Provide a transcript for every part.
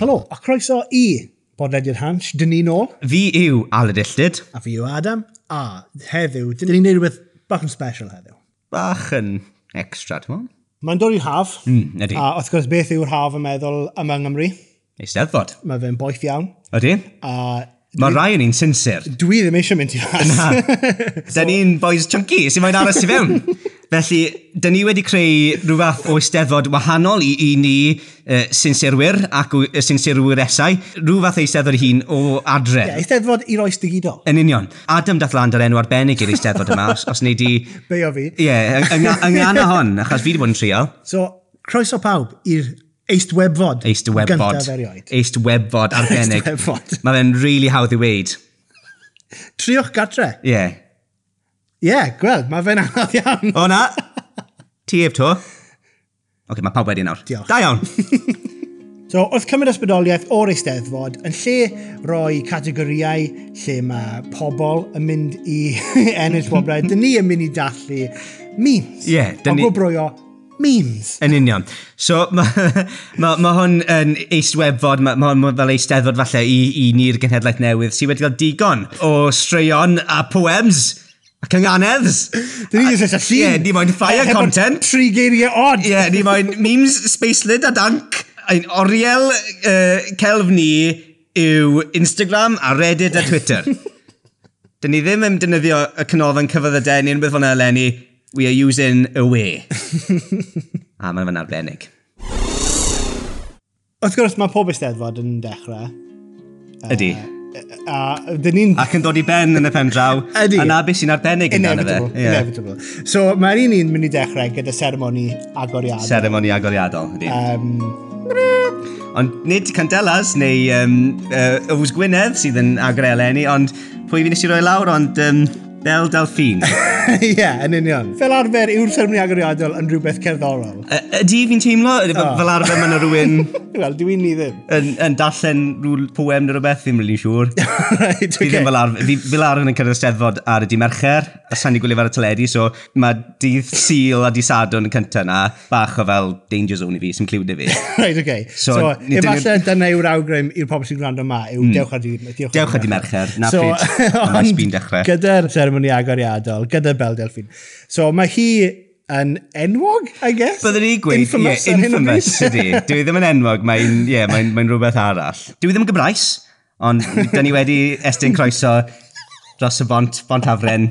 Helo, a croeso i Bodlediad Hans, dyn ni'n ôl. Fi yw Aled Illyd. A fi yw Adam. A heddiw, dyn ni'n neud rhywbeth bach yn special heddiw. Bach yn extra, ti'n mwyn? Mae'n dod i'r haf. Mm, ydy. A wrth gwrs, beth yw'r haf yn meddwl yma yng Nghymru? Eisteddfod. Mae fe'n boeth iawn. Ydy. A Mae rai yn un sinsir. Dwi ddim eisiau mynd i ras. Na. so... Da ni'n boys chunky, sy'n mae'n aros i fewn. Felly, da ni wedi creu rhyw fath o eisteddfod wahanol i, i ni uh, sinserwyr ac uh, sinserwyr esau. Rhyw fath o eisteddfod hun o adre. Ie, yeah, eisteddfod i'r oes digidol. Yn union. Adam dath lan ar enw arbennig i'r eisteddfod yma, os, os nei di... o fi. Ie, yeah, yng yngana hon, achos fi wedi bod yn trial. So, croeso pawb i'r Eistwebfod. Eistwebfod. Eistwebfod arbennig. Eistwebfod. Mae fe'n really hawdd i weid. Triwch gartre. Ie. Yeah. Ie, yeah, gweld, mae fe'n anodd iawn. O na, ti ef to. Oce, okay, mae pawb wedi nawr. Diolch. Da iawn. so, wrth cymryd ysbrydoliaeth o'r eisteddfod, yn lle roi categoriau lle mae pobl yn mynd i ennill wobrau, dyn ni yn mynd i dallu memes. Ie, yeah, dyn ni... O broio memes. Yn union. So, mae ma, ma hwn yn eistwebfod, mae ma hwn fel eisteddfod falle i, i ni'r genhedlaeth newydd sydd wedi cael digon o straeon a poems ac Cynganedd! Dyn ni jyst eisiau llun. Ie, ni moyn fire Heb content. Tri geiriau odd. Ie, ni moyn memes, spacelid a dank. Ein oriel uh, celf ni yw Instagram a Reddit a Twitter. Dyn ni ddim yn defnyddio y canolfan cyfyddydau neu unrhyw fel eleni. We are using a way. a mae'n fan arbennig. Wrth gwrs, mae pob eisteddfod yn dechrau. Ydy. Uh, A, dyn ni'n... Ac yn dod i ben yn y pen draw. Ydy. A na beth sy'n arbennig yn fe. Inevitable. Inevitable. So, mae'r un ni'n mynd i dechrau gyda seremoni agoriadol. Seremoni agoriadol, ydy. Um, ond nid Candelas neu um, uh, Ywys Gwynedd sydd yn agor eleni, ond pwy fi nes i roi lawr, ond... Um, Bel Delphine. Ie, yeah, yn union. Fel arfer, yw'r sermoni agoriadol yn rhywbeth cerddorol? Y- Ydy fi'n teimlo? Ydy O. Fel arfer mae yna rhywun Wel, dwi'n ni ddim. yn, yn darllen rhyw poem neu rhywbeth, ddim really siŵr. right, Fi okay. ddim fel arfer, fi, fel arfer yn cyrraedd steddfod ar y di mercher, a sa'n i gwylio ar y teledu, so mae dydd syl a di sadwn yn cyntaf na, bach o fel danger zone i fi, sy'n cliwyd i fi. Right, okay. So, So, ni efallai dyna yw'r awgrym i'r pobl sy'n gwrando yma, yw hmm. dewch ar di... Dewch ar di Mercher, na so, pryd. A mae sbin dechrau. gyda'r seremoni agoriadol gyda Belle Delphine. So mae hi yn enwog, I guess? Byddwn i gweud, infamous, yeah, infamous ydy. Dwi ddim yn enwog, mae'n yeah, mae, mae rhywbeth arall. Dwi ddim yn Gymraes, ond da ni wedi estyn croeso dros y bont, bont afren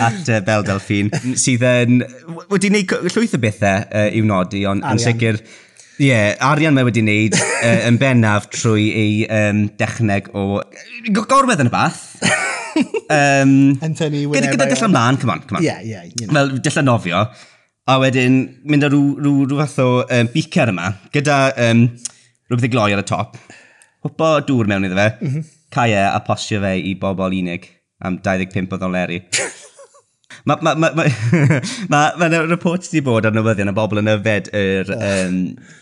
at uh, Bel Delphine, sydd yn... Wedi wneud llwyth o bethau uh, i'w nodi, ond yn sicr... Ie, yeah, arian mae wedi wneud uh, yn bennaf trwy ei um, dechneg o... Gorwedd yn y bath. Um, Anthony, tynnu Gyda gyda gallan mlaen, come on, come on. Yeah, yeah. You know. Fel, dillan nofio. A wedyn, mynd ar rhyw, rhyw, rhyw fath o um, beaker yma, gyda um, rhywbeth i gloi ar y top. Hwpo dŵr mewn iddo fe, mm -hmm. cae e a postio fe i bobl unig am 25 o ddoleri. Mae ma, ma, ma, ma, ma, ma report wedi bod ar newyddion y bobl yn yfed yr um,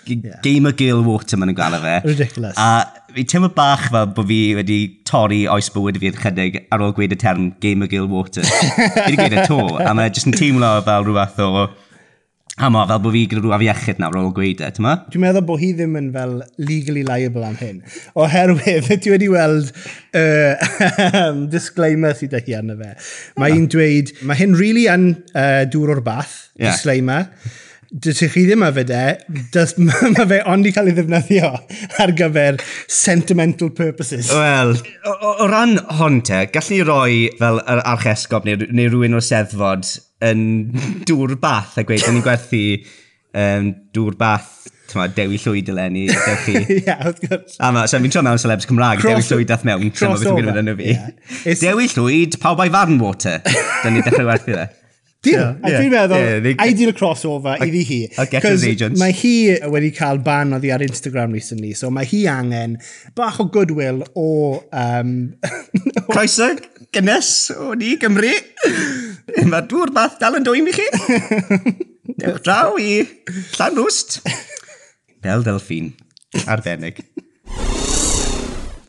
yeah. Game of Gale Waterman yn gael fe. Ridiculous. A fi teimlo bach fel bod fi wedi torri oes bywyd fi yn chydig ar ôl gweud y term Gamer Girl Water. fi wedi gweud y to, a mae jyst yn teimlo fel rhywbeth o Hamo, fel bod fi gyda rhyw afiechyd nawr ar ôl gweud e, ti'n ma? Dwi'n meddwl bod hi ddim yn fel legally liable am hyn. Oherwydd, ti wedi weld uh, disclaimer sydd â hi arno fe. Mae hi'n dweud, mae hyn really yn uh, dŵr o'r bath, yeah. disclaimer. Dydych chi ddim yfed e, mae fe ond i cael ei ddefnyddio ar gyfer sentimental purposes. Wel, o, o, o ran hon te, gallu roi fel yr archesgob neu, neu rhywun o'r seddfod yn dŵr bath a gweud, da ni'n gwerthu um, dŵr bath Tyma, Dewi Llwyd eleni, dewch chi. Ie, wrth gwrs. A ma, so fi'n tro mewn celebs Cymraeg, Dewi Llwyd dath mewn, dyma beth yn gwneud yn fi. Dewi Llwyd, pawb ai farn water. Dyna ni dechrau werthu fe. Deal. Yeah, a dwi'n meddwl, yeah, they... ideal crossover I'll, iddi hi. I'll get his agents. Mae hi wedi cael ban oddi ar Instagram recently, so mae hi angen bach o goodwill o... Um, Croeso, gynnes, o ni, Gymru. Mae dŵr bath dal yn dwym i chi. Dewch draw i Llanrwst. Bel Delffin. Arbennig.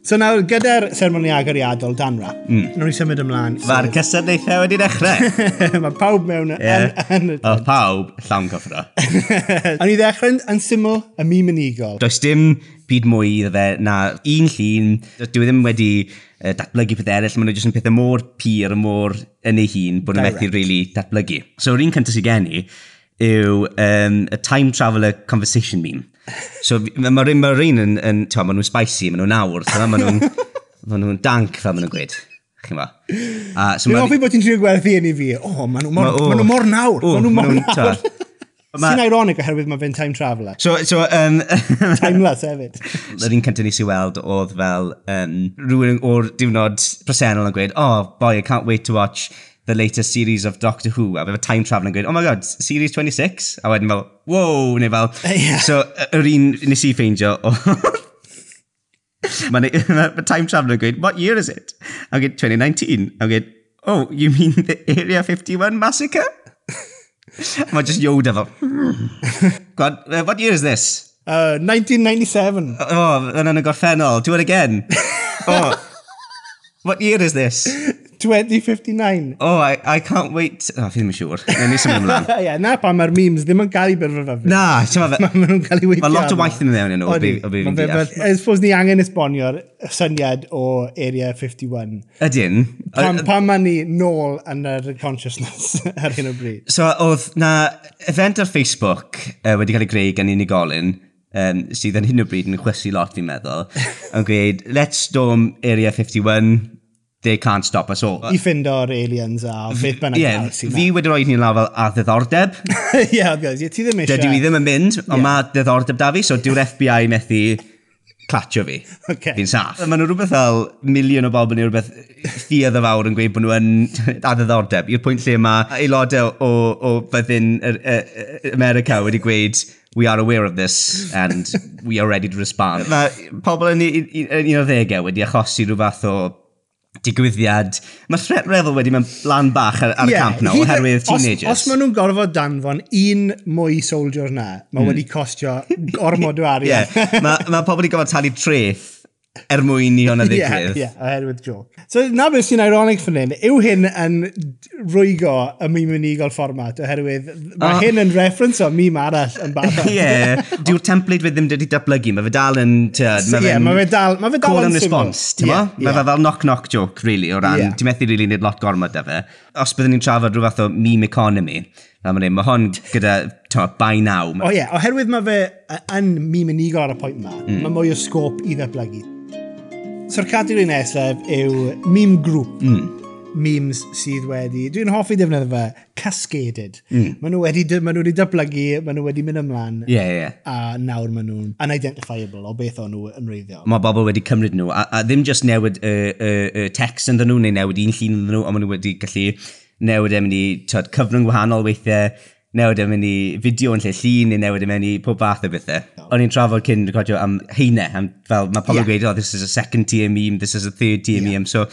So nawr, gyda'r sermoni agoriadol dan rap, mm. nawr ni symud ymlaen. Mae'r so... cysadlaethau wedi dechrau. Mae pawb mewn yeah. yn, yn, yn... O pawb, llawn cyffro. a ni ddechrau yn syml y mi mynigol. Does dim byd mwy iddo fe na un llun. Dwi e ddim wedi uh, datblygu pethau eraill, maen nhw jyst yn pethau mor pyr, mor yn ei hun, bod nhw'n methu really datblygu. So, yr un cyntaf sy'n gen i yw um, a time traveller conversation meme. So mae'r ma mae'r un yn, yn ti'n maen nhw'n spicy, maen nhw'n awr, so maen nhw'n ma nhw dank fel maen nhw'n gweud. Chi'n ma? Uh, so Dwi'n hoffi bod ti'n trio gwerthu yn i fi. O, oh, maen nhw mor, ma, mor nawr. Maen nhw mor nawr. Ma... Sy'n ironic oherwydd mae fe'n time traveller. So, so, um, Timeless hefyd. Yr un cyntaf nes i weld oedd fel um, rhywun o'r diwrnod presennol yn gweud, oh boy, I can't wait to watch the latest series of Doctor Who. A fe time travel yn gweud, oh my god, series 26? A wedyn fel, wow, neu fel. Ie. So, yr un nes i ffeindio. Mae ma time travel yn gweud, what year is it? A gweud, 2019. A gweud, oh, you mean the Area 51 massacre? Mae just Yoda fel, hmm. God, uh, what year is this? Uh, 1997. Oh, yna'n y gorffennol. Do it again. Oh, What year is this? 2059. Oh, I, I can't wait. Oh, fi ddim yn siŵr. Neu ni symud ymlaen. Ie, na pa mae'r memes ddim yn cael ei byrfyfyfyf. Na, ti'n fe... Mae nhw'n cael ei weithio. Mae lot o waith yn mewn yn o fi fi'n deall. I suppose ni angen esbonio'r syniad o Area 51. Ydyn. Pam, pam mae ni nôl yn yr consciousness ar hyn o bryd. So, oedd na event ar Facebook uh, wedi cael ei greu gan unigolyn um, sydd yn hyn o bryd yn chwysu lot fi'n meddwl, yn gweud, let's storm Area 51, they can't stop us all. I ffindo'r aliens a beth bynnag yeah, galaxy. Fi wedi rhoi ni'n lafel a ddiddordeb. Ie, yeah, obvious. Ti ddim eisiau. Dydw i ddim yn mynd, ond yeah. mae ddiddordeb da fi, so dyw'r FBI methu clatio fi. Okay. Fi'n saff. Mae nhw rhywbeth fel miliwn o bobl neu rhywbeth ffiodd y fawr yn gweud bod nhw yn addiddordeb. I'r pwynt lle mae aelodau o, o byddin America wedi gweud we are aware of this and we are ready to respond. Mae pobl yn un o ddegau wedi achosi rhyw fath o digwyddiad. Mae threat revel wedi mewn lan bach ar, ar yeah, y camp na, e- oherwydd teenagers. Os, os maen nhw'n gorfod danfon un mwy soldier na, mae mm. wedi costio gormod o arian. yeah. Mae ma pobl wedi gorfod talu treth er mwyn i hwnna ddigwydd. Ie, yeah, yeah, oherwydd joke. So na beth sy'n ironic fan hyn, yw hyn yn rwygo y mîm unigol fformat, oherwydd mae oh. hyn yn reference o mîm arall yn barod. Ie, yeah, dyw'r template fe ddim wedi datblygu, mae fe dal yn... Tyd, mae mae fe dal, mae fe dal yn response, ti'n yeah, Mae fe fel knock-knock joke, really, o ran, yeah. ti'n methu really nid lot gormod da fe. Os byddwn ni'n trafod rhyw fath o meme economy, fel mae'n mae hon gyda, to, by now. O oh, ie, yeah. oherwydd mae fe yn meme unigol ar y pwynt yma, mm. mae mwy o sgôp i ddatblygu. So'r categori nesaf yw meme group. Mm memes sydd wedi, dwi'n hoffi defnyddio fe, cascaded. Mm. Maen nhw wedi, maen nhw wedi dyblygu, maen nhw wedi mynd ymlaen. Ie, yeah, ie. Yeah. A nawr maen nhw'n unidentifiable o beth o'n nhw yn reiddiol. Mae bobl wedi cymryd nhw, a, a ddim just newid y uh, uh, uh, text ynddyn nhw, neu newid un llun ynddyn nhw, ond maen nhw wedi gallu newid em ni, tyd, cyfrwng gwahanol weithiau, newid yn mynd i fideo yn lle llun, neu newid e yn mynd i pob fath o bethau. No. O'n i'n trafod cyn recordio am heine, am, fel mae pobl yeah. gweud, oh, this is a second tier meme, this is a third tier yeah. meme, so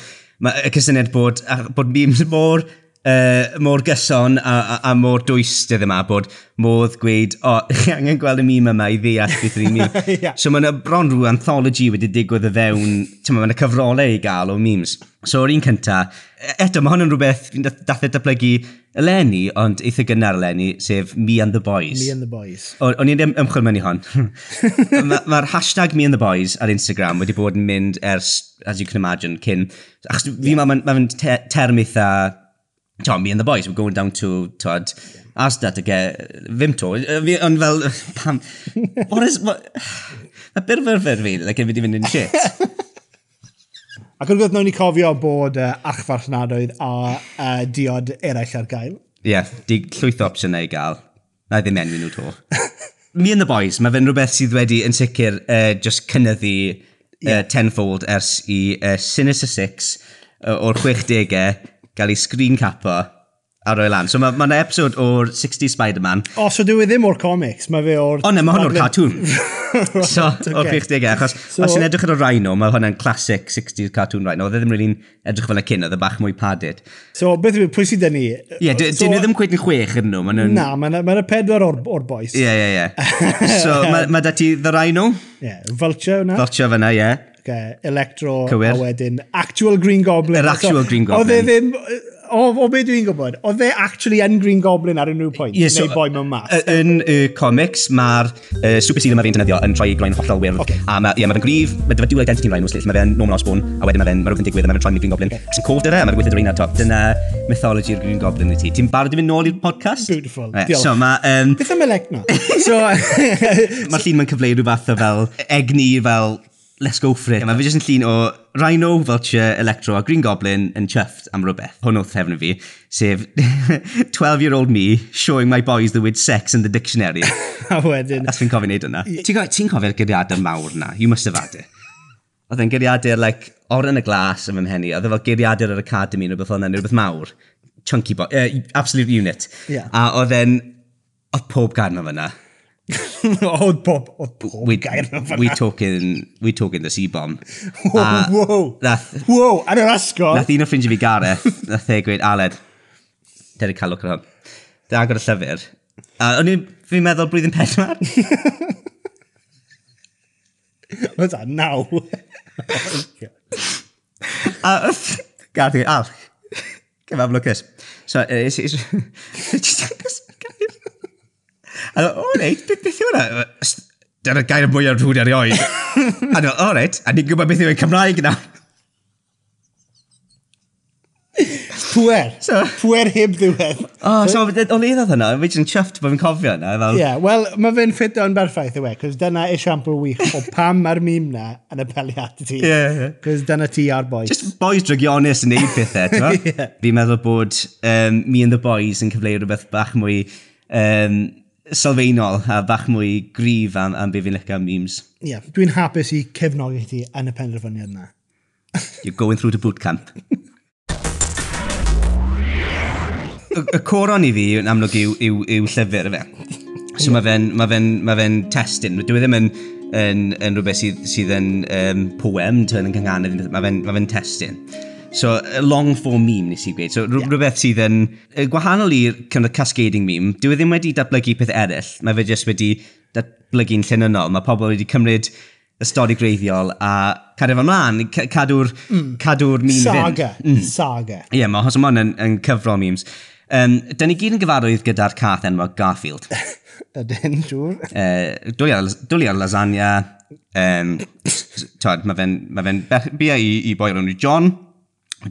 mae y cysyniad bod, bod memes mor uh, mor gyson a, a, a mor dwystydd yma bod modd gweud, o, oh, chi angen gweld y mîm yma i ddeall beth yw'r mîm. yeah. So mae'n bron rhyw anthology wedi digwydd y fewn, ti'n mae'n y cyfrolau i gael o memes. So o'r un cynta, e, eto mae hwn yn rhywbeth fi'n dath e datblygu eleni, ond eitha gynnar eleni, sef Me and the Boys. Me and the Boys. O'n i'n ymchwil mewn i hon. Mae'r ma, hashtag Me and the Boys ar Instagram wedi bod yn mynd ers, as you can imagine, cyn. Achos fi yeah. mae'n ma, ma term eitha Tom, me and the boys, we're going down to, t'od, Asda to get, uh, Vimto. to, fi, ond fel, pam, what is, what, a bit of a fi, like, fi di fynd yn shit. Ac yn gwybod, nawn ni cofio bod uh, achfarchnadoedd a uh, diod eraill ar gael. Ie, yeah, di llwyth opsiynau i gael. Na i ddim enwi nhw to. me and the boys, mae fe'n rhywbeth sydd wedi yn sicr uh, just cynnyddu uh, tenfold ers i uh, Sinister Six uh, o'r 60au gael ei screen capo a roi lan. So mae ma, ma episod o'r 60 Spider-Man. O, oh, so dwi e ddim o'r comics, mae fe o'r... O, ne, mae hwn o'r cartoon. right, so, okay. o'r 60au, e, achos so, os ti'n edrych ar y rhino, mae hwnna'n classic 60s cartoon rhino. Oedd e ddim rili'n edrych fel y cyn, oedd e bach mwy padded. So, beth yw, pwy sydd yn ni? Ie, yeah, dyn nhw ddim cwyd yn chwech yn nhw. Nhw'n... Na, mae'n ma pedwar o'r, or boys. Ie, ie, ie. So, mae ma da ti the rhino? Ie, yeah, vulture yna. Vulture fyna, ie. Yeah uh, Electro, Cywir. a wedyn Actual Green Goblin. Yr er actual so, Green Goblin. Oedd e ddim, o, o be dwi'n gwybod, oedd e actually yn Green Goblin ar unrhyw pwynt, yeah, so, neu boi mewn mas. Yn y comics, mae'r uh, super seed yma fi'n defnyddio yn troi groen hollol wyrdd. Okay. A mae yeah, ma fe'n grif, mae dyfa dual identity yn rhaid nhw'n slill, mae fe'n Norman Osborn, a wedyn mae fe'n rhywbeth yn digwydd, a mae fe'n troi'n Green Goblin. Okay. Ac sy'n cofd ar e, a mae'n gweithio ar un ar top. Dyna mythology'r Green Goblin i ti. Ti'n barod i fynd nôl i'r podcast? Beautiful, right, diolch. So, ma, um, Beth am elec no? so, mae'r llun mae'n cyfleu rhyw fath o fel egni, fel let's go for it. Yeah, mae fi jyst yn llun o Rhino, Vulture, Electro a Green Goblin yn chuffed am rhywbeth. Hwn oedd hefn fi, sef 12-year-old me showing my boys the word sex in the dictionary. a wedyn. As fi'n cofio neud yna. Ti'n cofio, ti cofio'r geiriadau mawr na? You must have had it. Oedd e'n geiriadau, like, oren y glas yn fy mhenni. Oedd e fel geiriadau ar academy neu beth fel rhywbeth mawr. Chunky boy, uh, absolute unit. Yeah. A oedd e'n, oedd pob gan o fyna. oedd pob, oedd pob we, gair yn fanna. We talking, we talking the C-bomb. Whoa, uh, whoa, nath, whoa, ar yr asgol. Nath un o ffrindiau fi Gareth, nath e gweud, Aled, dyna cael lwc ar hwn. Dyna agor y llyfr. A o'n i'n, fi'n meddwl blwyddyn pedwar. Oedd da, naw. Oh, a, Gareth, Al, gyfam lwcus. So, uh, is, is, just, A dweud, o reit, beth, beth yw hwnna? Dyna'r gair mwyaf rhwyd erioed. a dweud, o reit, a ni'n gwybod beth yw'n Cymraeg yna. Pwer. So, Pwer heb ddiwedd. O, oh, so, o'n i ddod hwnna, fi jyst yn chuffed bod fi'n cofio hwnna. Fel... Yeah, wel, mae fe'n ffit o'n berffaith yw e, cos dyna esiampl wych o pam mae'r mîm na yn y apelu at ti. Yeah, yeah. Cos dyna ti a'r boys. Just boys drygionus yn neud pethau, ti'n yeah. Fi'n meddwl bod um, me and the boys yn cyfleu rhywbeth bach mwy um, sylfaenol a bach mwy grif am, am be fi'n lyca memes. Ie, yeah, dwi'n hapus i cefnogi ti yn y penderfyniad yna. You're going through the boot camp. y y coron i fi yn amlwg yw, yw, yw llyfr y fe. So yeah. mae fe'n ma fe ma fe testyn. Dwi ddim yn, yn, yn rhywbeth sydd, sydd yn um, poem, yn yng. Mae fe'n ma fe testyn. So, long form meme nes i gweud. So, yeah. rhywbeth sydd yn gwahanol i'r kind of cascading meme, dwi e ddim wedi datblygu peth eraill. Mae fe jyst wedi datblygu'n llunynol. Mae pobl wedi cymryd y stori greiddiol a cadw fe ymlaen, cadw'r mm. cadw meme Saga. Mm. Saga. Ie, yeah, mae hos Hosomon yn, yn cyfro memes. Um, Dyn ni gyd yn gyfarwydd gyda'r cath enwog Garfield. Ydyn, siwr. Uh, dwi ar, dwi ar lasagna. Um, mae fe'n ma fe bia i, i boi rhywun John.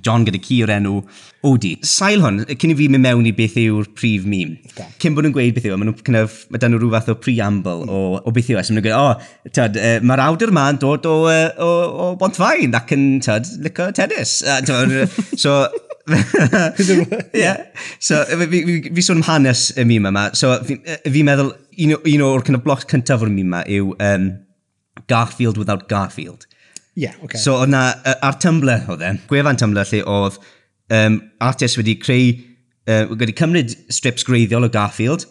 John gyda ci o'r enw Odi. Sail hwn, cyn i fi mynd mewn i beth yw'r prif mîm. Okay. Cyn bod nhw'n gweud beth yw, mae nhw'n kind of, mae dan nhw rhyw fath o preamble mm. o, o beth yw. E. So maen nhw'n gweud, o, oh, tyd, uh, mae'r awdur ma'n dod o, o, o Bontfain ac yn, tyd, licio tennis. Uh, tyd, so, yeah. So, fi, fi, fi sôn am hanes y mîm yma. So, fi'n fi meddwl, un, un o'r kind of bloc cyntaf o'r mîm yma yw um, Garfield without Garfield. Ie, yeah, okay. So oedd na, ar Tumblr oedd e, gwefan Tumblr lle oedd um, artist wedi creu, uh, wedi cymryd strips greiddiol o Garfield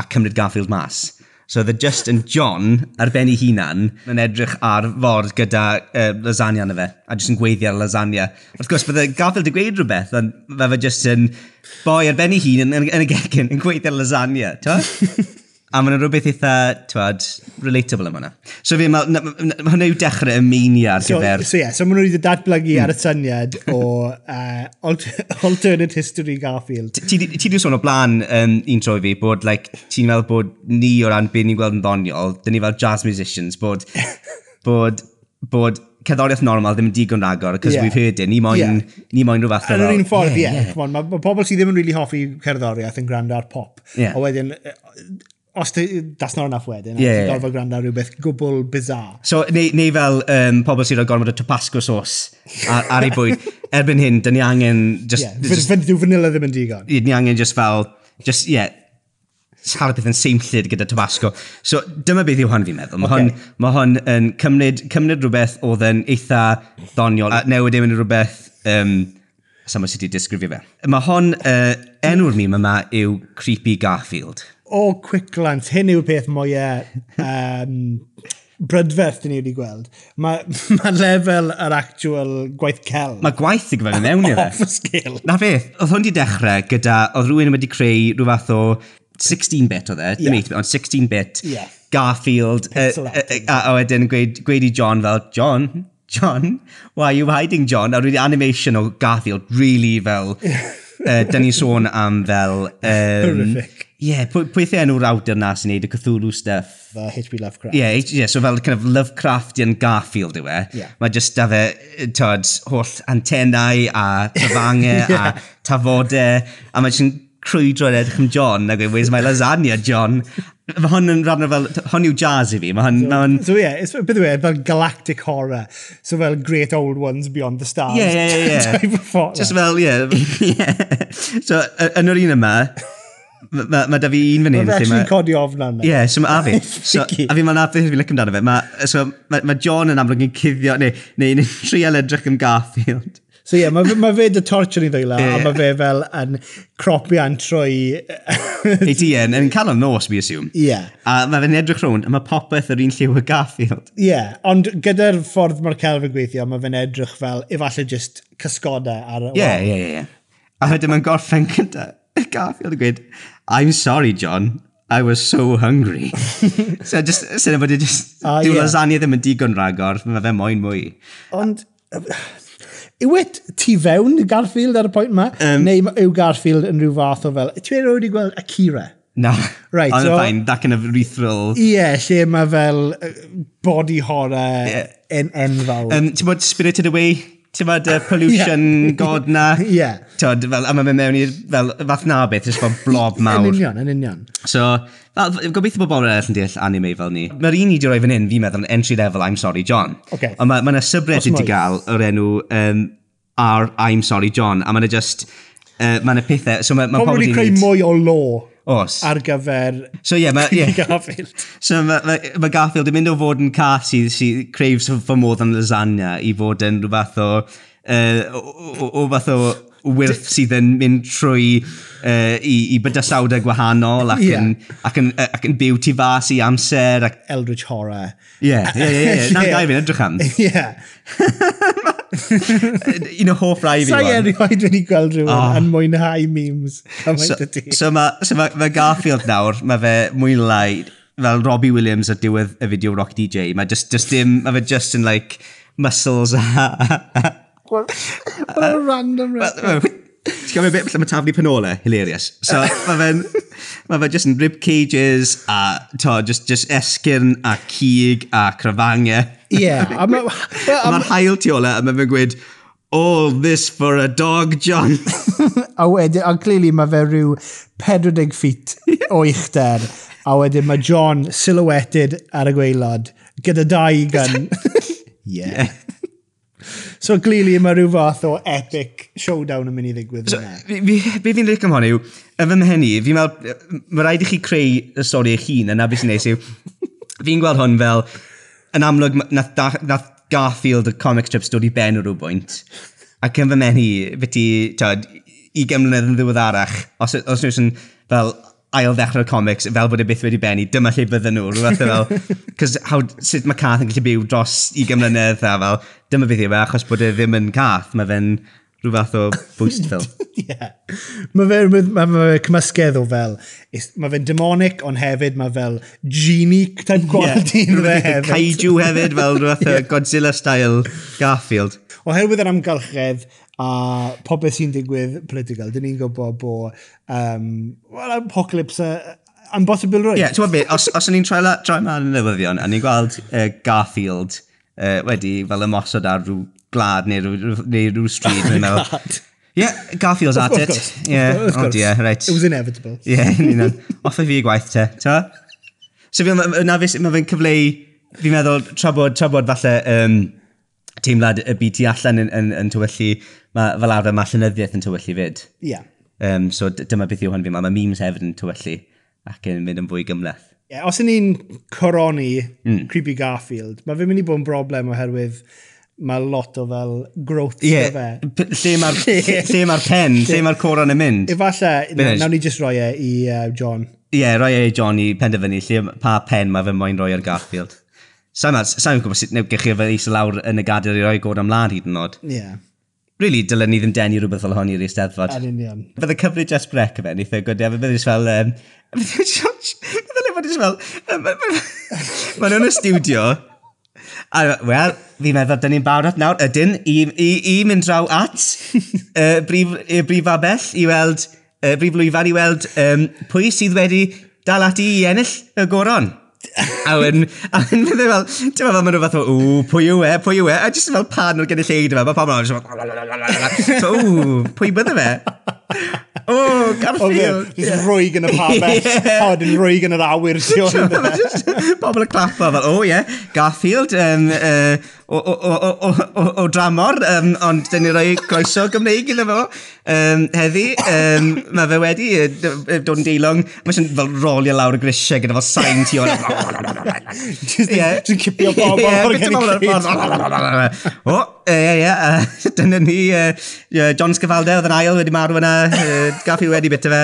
a cymryd Garfield mas. So oedd e Justin John ar ben ei hunan yn edrych ar ford gyda uh, lasagna na fe, a just yn gweiddi ar lasagna. Wrth gwrs, bydde Garfield yn gweud rhywbeth, ond fe fe just yn boi ar ben ei hun yn, yn, yn y gegin yn gweiddi ar lasagna, to? A mae'n rhywbeth eitha, twad, relatable am hwnna. So fi, mae hwnna yw dechrau ymunia ar gyfer... So ie, so, yeah, so maen nhw wedi datblygu mm. ar y syniad o uh, alternate history Garfield. Ti wedi sôn o blaen um, un tro i fi bod, like, ti'n meddwl bod ni o ran beth ni'n gweld yn ddoniol, dyn ni fel jazz musicians, bod, bod, bod cerddoriaeth normal ddim yn digon agor, cos yeah. we've heard it, ni moyn, yeah. ni moyn rhywbeth fel... Yn yr un ffordd, ie. Yeah, yeah. Mae ma pobl sydd ddim yn really hoffi cerddoriaeth yn gwrando ar pop. Yeah. A wedyn, os ti, that's not enough wedyn, yeah, Ti'n gorfod gwrando rhywbeth gwbl bizar. So, neu, neu fel um, pobl sy'n rhoi gormod o Tabasco sauce ar, ar ei bwyd. Erbyn hyn, dyn ni angen... Just, yeah, just, dyw vanilla ddim yn digon. Dyn ni angen just fel... Just, yeah, sa'r beth yn seimllid gyda Tabasco. So, dyma beth yw hon fi'n meddwl. Mae okay. hon, ma hon yn cymryd, cymryd rhywbeth oedd yn eitha ddoniol a newid ei mynd rhywbeth um, sama sydd wedi disgrifio fe. Mae hon, uh, enw'r mîm yma yw Creepy Garfield o quick glance, hyn yw'r peth mwyaf um, e, brydferth dyn ni wedi gweld. Mae ma lefel yr actual gwaith cel. Mae gwaith i gyfer mewn i fe. Off y sgil. Na beth, oedd hwn wedi dechrau gyda, oedd rhywun wedi creu rhyw fath o 16-bit oedd e, ddim 8-bit, ond 16-bit, yeah. Garfield, Uh, uh, a wedyn gweud, gweud i John fel, John, John, why are you hiding John? A rwy'n animation o Garfield, really fel, uh, dyn ni sôn am fel... Um, Horrific Ie, yeah, pwy the enw'r awdur na sy'n neud y Cthulhu stuff? The H.P. Lovecraft. Ie, yeah, yeah, so fel kind of Lovecraftian Garfield yw e. Yeah. Mae just da fe, tod, holl antennau a tyfangau yeah. a tafodau. A mae jyst crwydro yn edrych am John a gweud, where's my lasagna, John? Mae hwn yn rhan o fel, hwn yw jazz i fi. Mae hwn... So, hwn... so yeah, it's a bit of fel galactic horror. So fel great old ones beyond the stars. Yeah, yeah, yeah. Just fel, yeah. yeah. So, yn yr un yma, Mae ma da fi un fan hyn. Mae'n actually ma... codi ofn arna. Ie, yeah, so a fi. So, a fi mae'n beth fi'n lyc amdano fe. Mae so, ma, ma John yn amlwg yn cuddio, neu, neu'n trial edrych yn Garfield. So ie, yeah, mae ma fe dy torture ni ddeila, yeah. a mae fe fel yn cropi an trwy... Ei ti yn, yn cael o'n nos, mi assume. Ie. Yeah. A mae fe'n edrych rhwng, a mae popeth yr un lliw y Garfield. Ie, yeah. ond gyda'r ffordd mae'r celf yn gweithio, mae fe'n edrych fel, efallai jyst cysgodau ar y... Ie, ie, ie. A wedyn mae'n gorffen gyda Garfield yn gweud, I'm sorry, John. I was so hungry. so, just, sy'n bod i just... Ah, Dyw yeah. lasagna ddim yn digon ragor, mae fe moyn mwy. Ond, yw et tu fewn Garfield ar y pwynt yma? Um, neu yw Garfield yn rhyw fath o fel... Ti wedi wedi gweld Akira? Na. Right, Ond so, fain, that kind of rethrill. Ie, yeah, lle mae fel body horror yeah. en enfawr. Um, Ti'n bod Spirited Away? ti'n Tywod, y pollution yeah. god na. Ie. yeah. Fel, a mae'n mewn i'r, fel, fath na beth, jyst fel blob mawr. yn union, yn union. So, fel, gobeithio bod bobl eraill yn deall anime fel ni. Mae'r un i di roi fan hyn, fi'n meddwl, yn entry level I'm Sorry John. Okay. Ond mae yna subreddit i gael o'r enw um, R I'm Sorry John, a mae'n just... Uh, mae'n y pethau... So mae ma pobl wedi creu mwy o law Os. Ar gyfer... So ie, yeah, mae... Yeah. Garfield. so mae ma, ma Garfield yn mynd o fod yn cath sydd sy craves for more than lasagna i fod yn rhywbeth o... Uh, o, o, o, o, o, wyrth sydd yn mynd trwy uh, i, i bydysawdau gwahanol ac, yeah. yn, ac, yn, ac yn byw tu fas i amser. Ac... Eldritch horror. Ie, ie, ie. Na'n gael fi'n edrych am. Ie. Un o hoff rai fi. Sa'i erioed wedi gweld rhywun oh. yn mwynhau memes. So, so mae so ma, ma Garfield nawr, mae fe mwynhau fel Robbie Williams ar diwedd y fideo Rock DJ. Mae just, just dim, mae fe just yn like muscles a, What a random reference. Ti'n gwybod beth mae taflu penola, Hilarious. So, mae fe'n... Mae fe just yn rib cages a, to, just, just esgyrn a cig a crafangau. Yeah. Mae'r hael tu ola a mae fe'n gweud, all this for a dog, John. a wedyn, a clearly mae fe rhyw 40 feet o uchder. A wedyn mae John silhouetted ar y gweilod gyda dau gan. yeah. yeah. So, glili mae rhyw fath o epic showdown yn mynd i ddigwydd. So, be fi'n rhaid hwn yw, y fy mhenni, fi'n meddwl, mae rhaid i chi creu y stori eich hun, yna beth sy'n neis yw, fi'n gweld hwn fel, yn amlwg, nath, nath Garfield y comic strips dod i ben o rhywbwynt, ac yn fy mhenni, fe ti, tyd, i, 20 mlynedd yn ddiweddarach, os, os nhw'n fel, ail ddechrau'r comics fel bod e byth wedi benni, dyma lle bydden nhw, rhywbeth fel, cos how, sut mae Cath yn gallu byw dros i mlynedd a fel, dyma beth yw e, achos bod e ddim yn Cath, mae fe'n rhywbeth o boost fel. yeah. Mae fe'n ma, ma fe cymysgedd o fel, mae fe'n demonic, ond hefyd mae fel genie type quality yeah. fe hefyd. Kaiju hefyd, fel rhywbeth o Godzilla-style Garfield. Oherwydd yr amgylchedd a popeth sy'n digwydd political, dyn ni'n gwybod bod um, well, apocalypse uh, am bosibl rwy. Ie, yeah, ti'n beth, os, os i'n troi, troi ma'n y newyddion, a ni'n gweld uh, Garfield uh, wedi fel ymosod ar rhyw glad neu rhyw, neu rhyw stryd. glad. Ie, yeah, Garfield's at it. Ie, yeah. oh dear, right. It was inevitable. Ie, yeah, ni'n fi i gwaith te, ta? So fi, na fi, mae fe'n cyfleu, fi'n meddwl, tra bod, tra bod falle, um, teimlad y byd ti allan yn, yn, yn tywyllu, ma, fel arfer mae llynyddiaeth yn tywyllu fyd. Ie. Yeah. Um, so dyma beth yw hwn fi, mae memes hefyd yn tywyllu ac yn mynd yn fwy gymleth. Yeah, os yn ni'n coroni mm. Creepy Garfield, mae fe'n mynd i bod yn broblem oherwydd mae lot o fel growth yeah. fe. Lle mae'r lle lle ma pen, lle mae'r coron yn mynd. Efallai, nawn ni jyst roi e i uh, John. Ie, yeah, roi e i John i penderfynu lle pa pen mae fe moyn roi ar Garfield. Sa'n sa'n gwybod sut newch chi efo'r eisiau lawr yn y gadair i roi god ymlaen hyd yn oed. Ie. Yeah. Really, dylen ni ddim denu rhywbeth fel hon i'r eisteddfod. Yn union. Fydde cyfri Jess Breck yma, nitha gwydau, fe bydde fel... Um, fydde le bod eisiau fel... E- Mae nhw'n y studio. Wel, fi'n meddwl, dyn ni'n barod nawr, ydyn, i, i, i mynd draw at uh, brif, uh, brif abell i weld, uh, brif lwyfan i weld um, pwy sydd wedi dal ati i ennill y goron a wedyn, a wedyn fydde fel, ti'n meddwl, maen rhywbeth o, ww, pwy yw e, pwy yw e, a jyst fel pan o'r gynulleid yma, mae pam o'n so, ww, pwy bydde fe? O, Garfield. Just rwyg yn y pabell. Eh? O, dyn rwyg yn yr awyr. Pobl e y clapa fel, o ie, Garfield, um, uh, o, o, o, o, o dramor, um, ond dyn ni roi groeso Gymreig iddo fo. Um, heddi, um, mae fe wedi dod yn deilwng. Mae sy'n fel rolio lawr y grisiau gyda fel sain ti o'n... Just yn cipio bobl o'r gen O, ie, ie, dyna ni. Uh, John Scafalda oedd yn ail wedi marw yna custard, gaff i wedi bita fe,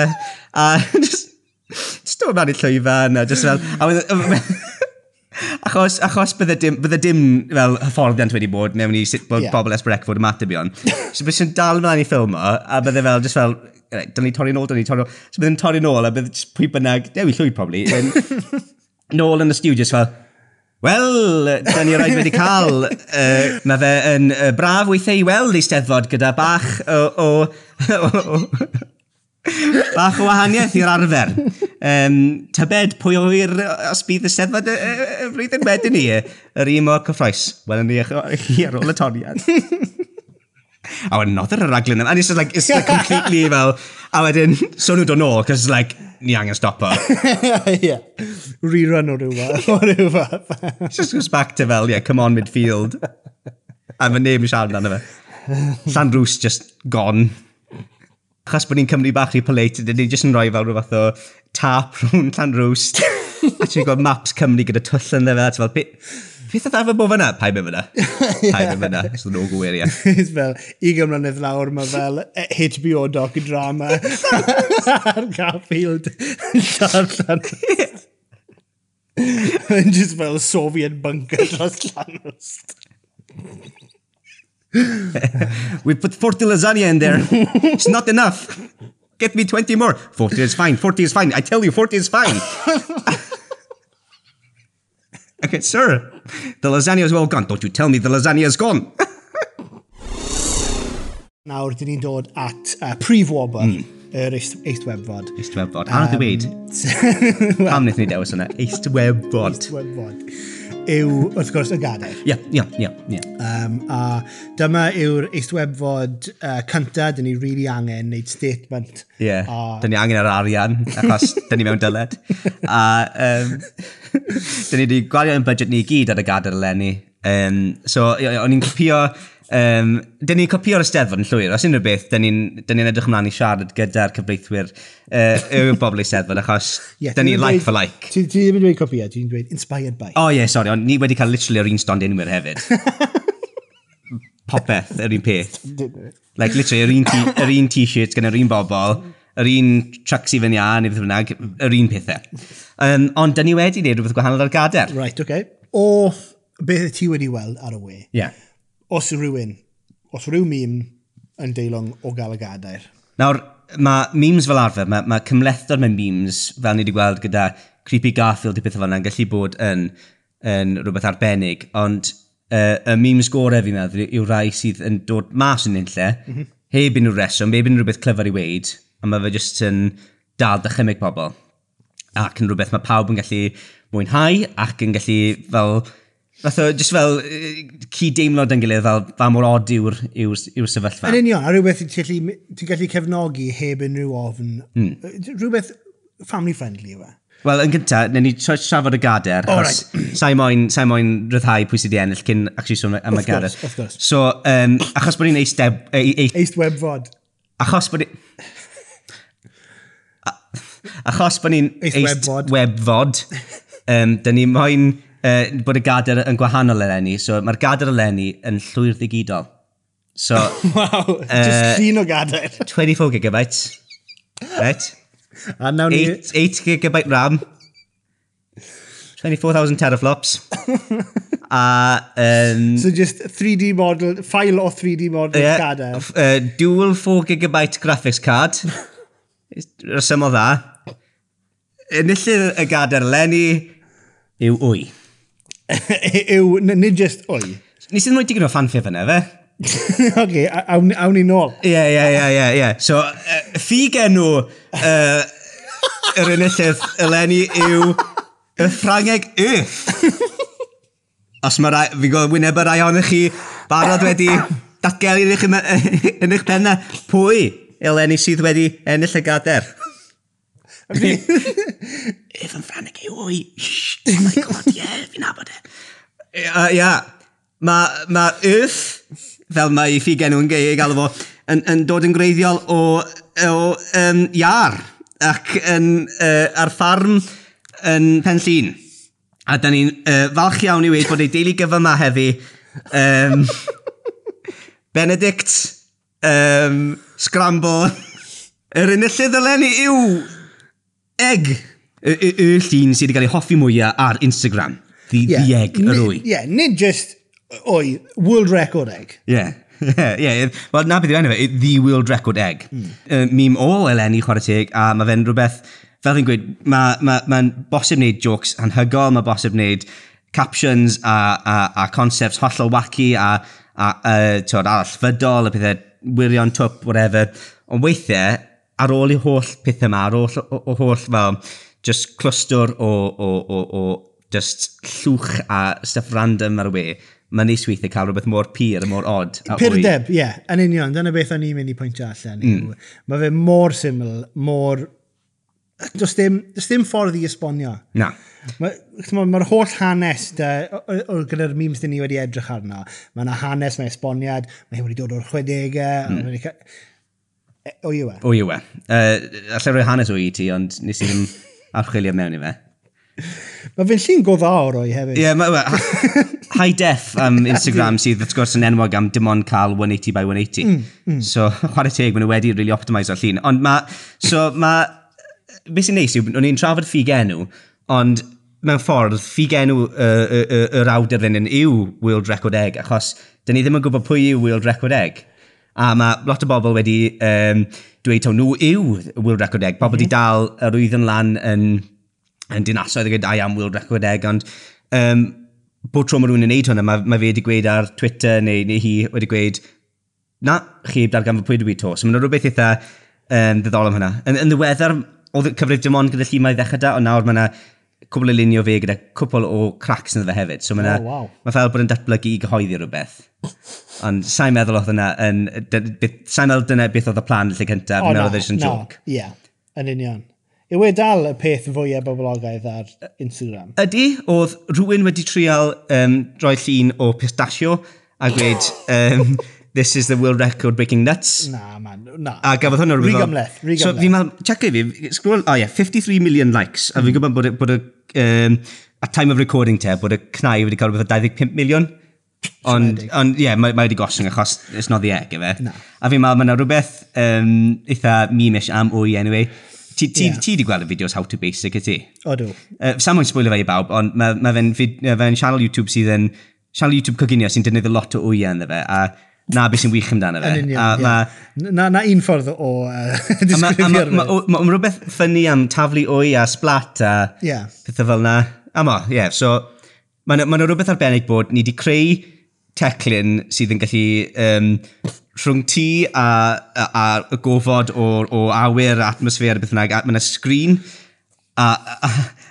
a just, just dod mewn i llwyfan, a just fel, a wedd, Achos, achos bydde dim, bydde dim fel, hyfforddiant wedi bod mewn i sut bod yeah. bobl Esbrecford ymatebion. So bydde sy'n dal mlaen i ffilm o, a bydde fel, just fel, right, dyn ni torri nôl, dyn ni torri nôl. So bydde'n torri nôl, a bydde pwy bynnag, dewi llwy probably, yn, nôl yn y studio, just fel, Wel, da ni roed wedi cael, uh, mae fe yn uh, braf weithiau i weld eisteddfod gyda bach o... o, o, o Bach o wahaniaeth i'r arfer. Um, tybed pwy o wir os bydd y steddfod y, y, y flwyddyn wedyn ni, yr un mor cyffroes. Wel, ni chi ar ôl y toriad a wedyn nodd ar y raglen yma, And it's just like, it's like completely fel, a wedyn, so nhw dod nôl, cos like, ni angen stopo. yeah. Rerun o rhywbeth. O rhywbeth. Just goes back to fel, yeah, come on midfield. A mae neb yn siarad amdano fe. Llan Rws just gone. Chos bod ni'n Cymru bach i polite, dyn ni just yn rhoi fel rhywbeth o tap rhwng Llan Rws. a ti'n gweld maps Cymru gyda twll yn dda fe, a ti'n fel, beth oedd arfer bod fyna? Pai be fyna. Pai be fyna. So no gwyr, ie. It's fel, i gymryd lawr, mae fel HBO docu-drama ar Garfield darllen. Yn just fel Soviet bunker dros Llanost. We put 40 lasagna in there. It's not enough. Get me 20 more. 40 is fine. 40 is fine. I tell you, 40 is fine. okay, sir, the lasagna's well gone. Don't you tell me the lasagna's gone. Nawr, dyn ni'n dod at uh, prif wobr. Mm yr eistwebfod. Eistwebfod. Ar um, ddweud? Pam wnaethon ni dewis hwnna? Eistwebfod. Eistwebfod yw, wrth gwrs, y gadair. Ie, ie, ie. ie. Um, a dyma yw'r eistwebfod uh, cyntaf, dyn ni rili really angen wneud statement. Ie, yeah. a... dyn ni angen yr arian, achos dyn ni mewn dyled. a um, dyn ni wedi gwario yn budget ni i gyd ar y gadair eleni. Um, so, o'n i'n cipio Um, dyn ni'n copio'r Eisteddfod yn llwyr. Os unrhyw beth, dyn ni'n ni edrych ymlaen i siarad gyda'r cyfreithwyr uh, yw bobl Eisteddfod, achos yeah, dyn ni'n like for like. Ti ddim yn dweud copio, ti'n dweud inspired by. O oh, ie, yeah, sori, ond ni wedi cael literally yr un stond unwyr hefyd. Popeth, yr un peth. like, literally, yr un t-shirt gan yr un bobl, yr un tracks i fyny a, neu beth bynnag, yr un pethau. Um, ond dyn ni wedi gwneud rhywbeth gwahanol ar gader. Right, okay. O beth ti wedi weld ar y we. Yeah os yw rhywun, os rhyw mîm yn deilwng o gael y gadair. Nawr, mae memes fel arfer, mae, mae cymlethdod mewn memes, fel ni wedi gweld gyda Creepy Garfield i pethau fel yna, yn gallu bod yn, yn rhywbeth arbennig, ond uh, y memes gorau fi'n meddwl yw rai sydd yn dod mas yn un lle, mm -hmm. heb unrhyw reswm, heb unrhyw beth clyfar i weid, a mae fe jyst yn dal dychymig pobl. Ac yn rhywbeth mae pawb yn gallu mwynhau ac yn gallu fel Fath o, jyst fel, cyd-deimlod yn gilydd, fel, fel mor od yw'r yw, yw sefyllfa. Yn union, a rhywbeth ti'n gallu, ti gallu cefnogi heb unrhyw ofn. Mm. Rhywbeth family-friendly yw e. Wel, yn gyntaf, neu ni tra trafod y gader, oh, achos right. sa'i moyn, sa moyn ryddhau pwy sydd i ennill cyn actually sôn am y gader. Of course, So, um, achos bod ni'n eisteb... Eist webfod. Achos bod ni... Achos bod ni'n eist webfod, um, da ni moyn uh, bod y gader yn gwahanol eleni. So mae'r gader eleni yn llwyr ddigidol. So, wow, just un o gader. 24 gigabytes. Right? A nawn ni... 8, 8 gigabyte RAM. 24,000 teraflops. a... Um, so just 3D model, file o 3D model yeah, gader. Uh, dual 4 gigabyte graphics card. Rysym dda. Enillydd y gader Lenny yw wy. yw, nid just, oi. Nes i'n rhoi digon o ffanfio fyna, fe? OK, awn, awn ni nôl. Ie, ie, ie, ie, ie. So, uh, ffi genw uh, yr enillydd eleni yw y Ffrangeg yff. Os mae rai, fi'n gwybod wyneb y rai ohonych chi barod wedi datgelu yn eich, yn eich penna, pwy eleni sydd wedi ennill y gader? Efan Ffraneg yw oi. shh, Oh my god, ie, yeah, fi'n abod e. Ia, ia. Mae ma Earth, fel mae ei ffigen nhw'n gei ei galw fo, yn, yn dod yn greiddiol o, o um, iar ac yn, uh, ar ffarm yn Penllun. A da ni'n uh, falch iawn i wedi bod ei deulu gyfa yma heddi. Um, Benedict, um, Scramble, yr er unillydd ylen i yw Egg! Y, y, y llun sydd wedi cael ei hoffi mwyaf ar Instagram. The, yeah. the egg, yr wy. Ie, yeah, nid just, oi, world record egg. Ie. Yeah. yeah, yeah. Wel, na beth yw enw fe, the world record egg. Mm. Uh, mîm o Eleni, chwarae teg, a mae fe'n rhywbeth, fel fi'n gweud, mae'n ma, ma, ma bosib wneud jokes anhygol, mae bosib wneud captions a, a, a concepts hollol wacky a, a, a, a, a allfydol, a pethau wirion twp, whatever. Ond weithiau, ar ôl i holl pethau yma, ar ôl o, o holl fel, just clwstwr o, o, o, o just llwch a stuff random ar y we, mae'n neis weithiau cael rhywbeth mor pyr a mor odd. Pyrdeb, ie, yeah, yn union, dyna beth o'n i'n mynd i pwyntio allan. Mm. Mae fe mor syml, mor... Does dim, does dim ffordd i esbonio. Na. Mae'r ma, ma holl hanes gyda'r memes dyn ni wedi edrych arno. Mae yna hanes, mae esboniad, mae wedi dod o'r chwedegau. Mm. E, o yw e? O yw e. Uh, allai roi hanes o i ti, ond nes i ddim archwilio mewn i fe. Mae fe'n llun godda o'r o'i hefyd. Ie, yeah, mae... high def am um, Instagram sydd wrth gwrs yn enwog am dim ond cael 180 by 180. Mm, mm. So, chwarae teg, maen nhw wedi really optimise o'r llun. Ond mae... So, mae... Be sy'n neis yw, o'n i'n trafod ffigen enw, ond mewn ffordd, ffigen enw yr uh, uh, uh, awdur yn yw World Record Egg, achos dyn ni ddim yn gwybod pwy yw World Record Egg. A mae lot o bobl wedi um, dweud taw nhw yw World Record Egg. Bobl wedi mm -hmm. dal yr wyddyn lan yn, yn dinasoedd ag I am World Record Egg, ond um, bod tro mae rhywun yn neud hwnna, mae, mae fe wedi gweud ar Twitter neu, neu hi wedi gweud, na, chi heb darganfod pwy dwi to. So mae'n rhywbeth eitha um, ddiddorol am hynna. Yn, yn ddiweddar, oedd cyfrif dim ond gyda llumau ddechrau da, ond nawr mae yna cwbl o lunio fe gyda cwbl o cracks yn fe hefyd. So mae oh, wow. ma fel bod yn datblygu i gyhoeddi rhywbeth. Ond sa'n meddwl oedd yna, yn, sa'n meddwl dyna beth oedd y plan lle cyntaf, oh, na, oedd eisiau'n joc. Ie, yn union. Yw e dal y peth fwyaf boblogaidd ar Instagram? Ydy, oedd rhywun wedi trial um, roi llun o pistachio a gweud, um, this is the world record breaking nuts. Na, man, na. A gafodd hwnnw rhywbeth. Rigamleth, rigamleth. So fi'n meddwl, check i fi, scroll, oh, yeah, 53 million likes, a fi'n mm. gwybod bod, y, bod y, um, at time of recording te, bod y cnau wedi cael rhywbeth o 25 million. Ond, ond ie, yeah, mae, mae wedi gosling achos it's not the egg, efe. Na. A fi'n meddwl, mae yna rhywbeth um, eitha mimish am wy, anyway. Ti, ti, yeah. ti wedi gweld y fideos How to Basic y ti? O, dw. Uh, Sam o'n sbwylio fe i bawb, ond mae ma fe'n fe sianel YouTube sydd yn... Sianel YouTube coginio sy'n defnyddio lot o o'i ynddo fe, a na beth sy'n wych amdano fe. Yn union, a, yeah. na, na un ffordd o uh, disgrifio'r Mae ma, ma, ma, ma rhywbeth ffynnu am taflu wy a splat a yeah. pethau fel na. A mo, ie, yeah, so Mae yna ma rhywbeth arbennig bod ni wedi creu teclyn sydd yn gallu um, rhwng ti a, a, a gofod o, o awyr, atmosffer, beth yna. Mae yna sgrin a, a,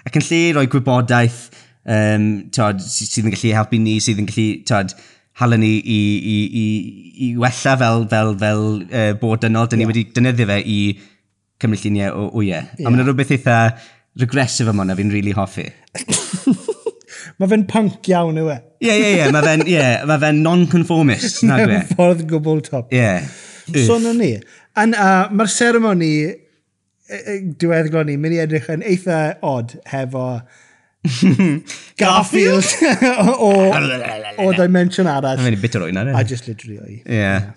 ac yn lle roi gwybodaeth um, tod, sydd yn gallu helpu ni, sydd yn gallu tod, halen ni i, i, i, i wella fel, fel, fel uh, bod dynol. Dyna yeah. ni wedi dynyddio fe i cymryd lluniau o wyau. Yeah. A mae yna rhywbeth eitha regressif am hwnna fi'n rili really hoffi. Mae fe'n punk iawn yw e. Ie, ie, ie. Mae fe'n yeah, ma fe non-conformist, nag we? Mewn ffordd gwbl top. Ie. Yeah. So na ni. An, uh, Mae'r seremoni e, e, diweddglo ni mynd i edrych yn eitha odd hefo Garfield o, o dimension arall. Mae'n bit o rwy'n ar I just literally oi. Ie. Yeah.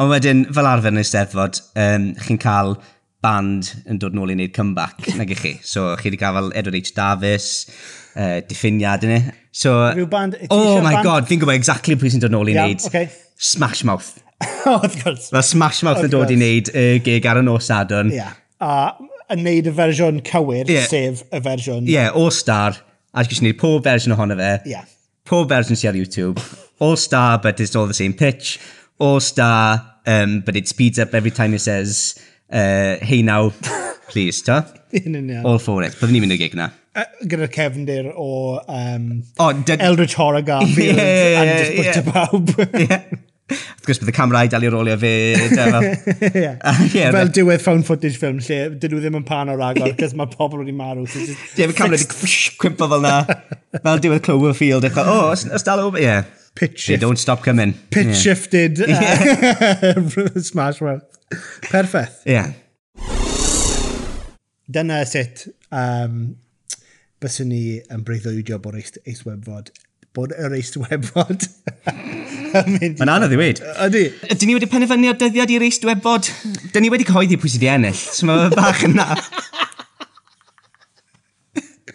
Ond wedyn, fel arfer yn eisteddfod, um, chi'n cael band yn dod nôl i wneud comeback, nag i chi. So, chi wedi cael fel Edward H. Davis, uh, diffiniad yn e. So, Rhyw band... Oh my band? god, fi'n gwybod exactly pwy sy'n dod nôl i yeah, wneud. Okay. Smash Mouth. Oh, of course. Mae Smash Mouth yn dod i wneud y uh, gig ar y nos Sadwn. Yeah. A yn wneud y fersiwn cywir, yeah. sef y fersiwn... Yeah, All Star. A gysyn ni pob fersiwn ohono fe. Yeah. Pob fersiwn sy'n ar YouTube. All Star, but it's all the same pitch. All Star, um, but it speeds up every time it says, uh, hey now, please, ta? All for it. Byddwn ni'n mynd i'r gig na gyda'r cefndir o um, oh, ded... Eldritch Horror Garfield yeah, yeah, yeah, and just yeah. pawb. yeah. Wrth gwrs, bydd y camera i dal i rolio fe. yeah. uh, yeah, Fel diwedd found footage film lle dyn nhw ddim yn pan o'r agor, cos mae pobl wedi marw. So just... yeah, fe camera wedi cwimpo fel na. Fel diwedd Cloverfield. Eich, oh, os, os dal o... Yeah. Pitch shift. They don't stop coming. Pitch yeah. shifted. Uh. Smash Mouth. Perffaith. Yeah. Dyna sut um, byswn ni yn breuddwydio bod eist, eist webfod bod yr eistwebod yn mynd i... Mae'n anodd i weid. Ydy. Dyn ni wedi penderfynu o dyddiad i'r eist eistwebod. Dyn ni wedi cyhoeddi pwy sydd i ennill, so mae bach yna.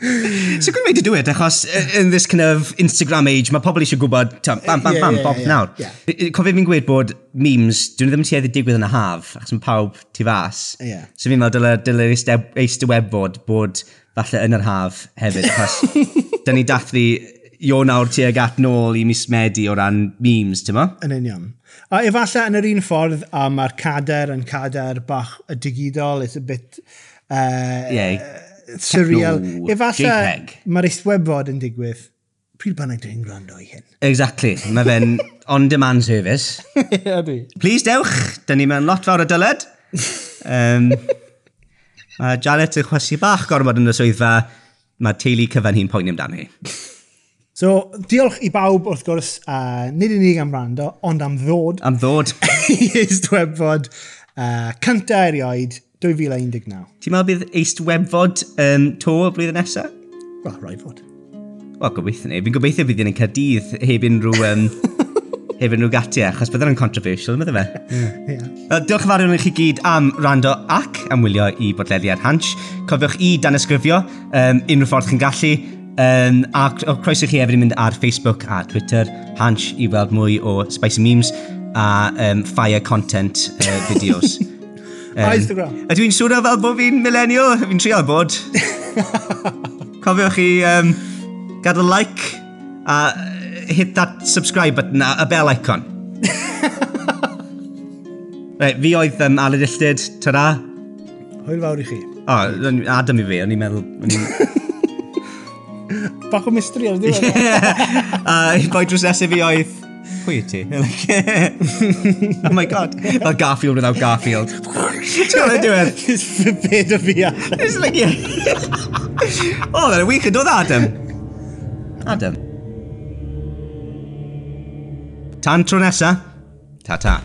It's a good way to do it, achos in this kind of Instagram age, mae pobl eisiau gwybod, tam, bam, bam, bam, bob nawr. Cofio fi'n gweud bod memes, dwi'n ddim yn tueddu digwydd yn y haf, achos mae pawb tu fas. Yeah. So fi'n meddwl dyle eistedd bod falle yn yr haf hefyd, achos da ni dathlu Io nawr tuag at nôl i mis Medi o ran memes, ti'n ma? Yn union. A efallai yn yr un ffordd, a mae'r cader yn cader bach y digidol, it's a bit... Uh, yeah surreal. Efallai Efalla mae'r eithwebod yn digwydd. Pryd bynnag dwi'n gwrando i hyn. Exactly. Mae fe'n on-demand service. Please dewch, dyn ni mewn lot fawr o dyled. Um, mae Janet yn chwasi bach gormod yn y swyddfa. Mae teulu cyfan hi'n poeni amdani. So, diolch i bawb wrth gwrs, uh, nid yn unig am rando, ond am ddod. Am ddod. I ystwebod uh, cyntaf erioed 2019. Ti'n meddwl bydd eistwebfod um, to y blwyddyn nesaf? Wel, rhaid fod. Wel, gobeithio ni. Fi'n gobeithio bydd yn y Cadydd heb unrhyw... Um, heb unrhyw gatiau, achos byddwn yn controversial, meddwl fe. yeah. Well, diolch yn fawr iawn i chi gyd am rando ac am wylio i bodlediad Hansh. Cofiwch i dan ysgrifio um, unrhyw ffordd chi'n gallu. Um, a croeso chi hefyd yn mynd ar Facebook a Twitter, Hansh, i weld mwy o spicy memes a um, fire content uh, videos. Um, a Instagram. A dwi'n swnio fel bod fi'n milenio, fi'n trio bod. Cofiwch chi um, gadael like a hit that subscribe button a, a bell icon. right, fi oedd um, Aled Illtyd, ta-ra. Hwyl fawr i chi. O, oh, Adam i fi, o'n i'n meddwl... Bach o mystery ar ddiwedd. Ie, a boi drws nesaf fi oedd... oh my god, like Garfield without Garfield. trying to do it. It's forbid of the It's like yeah. oh, then we could do that, Adam. Adam. Tantronessa. Ta ta.